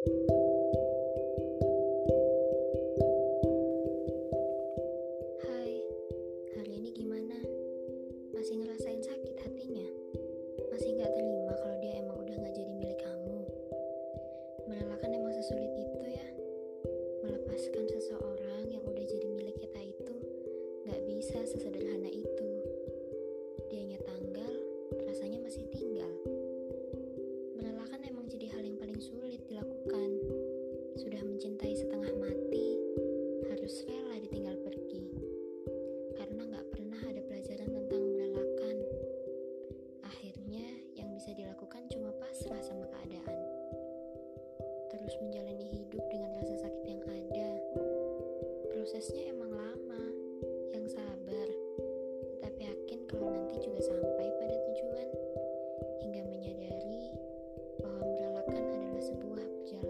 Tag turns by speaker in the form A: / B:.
A: Hai, hari ini gimana? Masih ngerasain sakit hatinya? Masih nggak terima kalau dia emang udah nggak jadi milik kamu? Merelakan emang sesulit itu ya? Melepaskan seseorang yang udah jadi milik kita itu nggak bisa sesederhana harus menjalani hidup dengan rasa sakit yang ada. Prosesnya emang lama, yang sabar, tetapi yakin kalau nanti juga sampai pada tujuan, hingga menyadari bahwa merelakan adalah sebuah perjalanan.